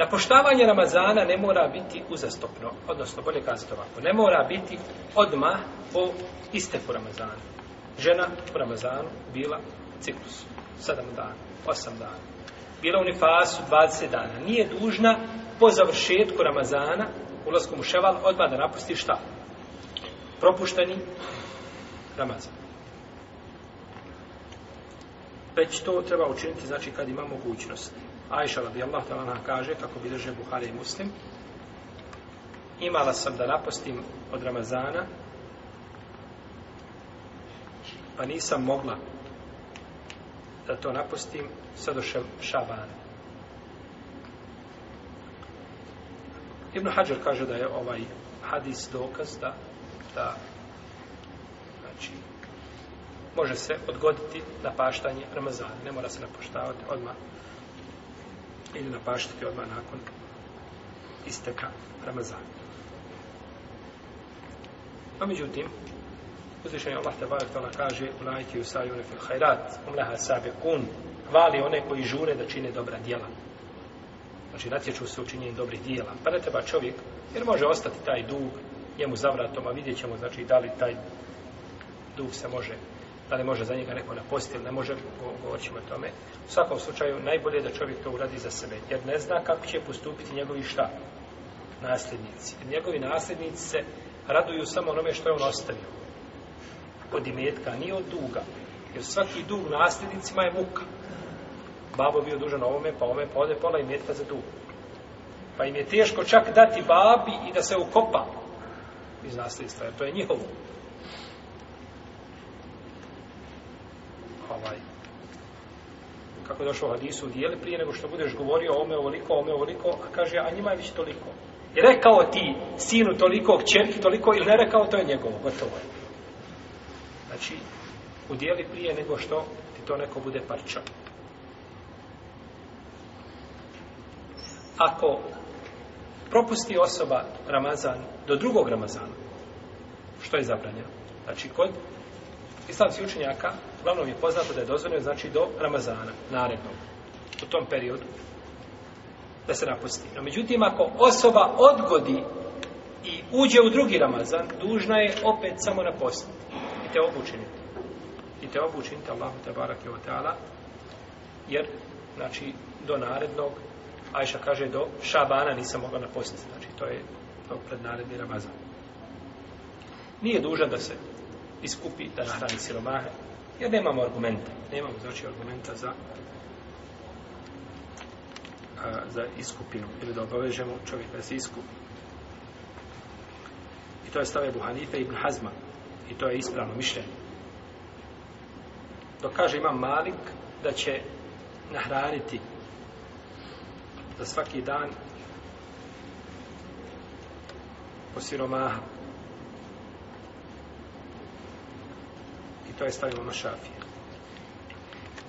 da poštavanje Ramazana ne mora biti uzastopno, odnosno bolje kazati ovako, ne mora biti odmah po isteku Ramazana. Žena u Ramazanu bila ciklus, 7 dana, 8 dana, bila u nifasu 20 dana, nije dužna po završetku Ramazana, ulazkom u ševal, odmah da napusti šta? Propušteni Ramazan. Već to treba učiniti, znači, kad ima mogućnosti. Ajša radijallahu ta'ala nam kaže, kako bilježe Buhari i Muslim, imala sam da napostim od Ramazana, pa nisam mogla da to napustim sad do Šabana. Ibn Hajar kaže da je ovaj hadis dokaz da, da znači, može se odgoditi na paštanje Ramazana. Ne mora se napoštavati odmah ili napaštiti odmah nakon isteka Ramazana. A pa međutim, uzvišenje Allah te bavio tala kaže u najti u saju nefil hajrat, umleha sabi kun, hvali one koji žure da čine dobra djela. Znači, natječu se učinjenje dobrih djela. Pa ne treba čovjek, jer može ostati taj dug njemu zavratom, a vidjet ćemo, znači, da li taj dug se može da li može za njega neko napostiti ili ne može, govorit o tome. U svakom slučaju, najbolje je da čovjek to uradi za sebe, jer ne zna kako će postupiti njegovi šta? Nasljednici. Jer njegovi nasljednici se raduju samo onome što je on ostavio. Od imetka, nije od duga. Jer svaki dug nasljednicima je muka. Babo bio dužan ovome, pa ovome, pa ode pola imetka za dug. Pa im je teško čak dati babi i da se ukopa iz nasljedstva, jer to je njihovo. kako je došao hadisu, dijeli prije nego što budeš govorio ome ovoliko, ome ovoliko, a kaže, a njima je već toliko. I rekao ti sinu toliko, kćerki toliko, ili ne rekao, to je njegovo, gotovo je. Znači, udijeli prije nego što ti to neko bude parčan. Ako propusti osoba Ramazan do drugog Ramazana, što je zabranjeno? Znači, kod islamskih učenjaka, uglavnom je poznato da je dozvoljeno, znači, do Ramazana, narednog, u tom periodu, da se napusti. No, međutim, ako osoba odgodi i uđe u drugi Ramazan, dužna je opet samo napostiti i te obučiniti. I te obučiniti, Allahu te barak je oteala, jer, znači, do narednog, Ajša kaže, do šabana nisam mogla napostiti. Znači, to je to pred naredni Ramazan. Nije dužan da se iskupi da nahrani siromahe, jer nemamo argumenta. Nemamo znači argumenta za a, za iskupinu, ili da obavežemo čovjeka da se iskupi. I to je stave Buhanife ibn Hazma. I to je ispravno mišljenje. Dok kaže imam malik da će nahraniti za svaki dan po siromaha. to je stavilo na šafije.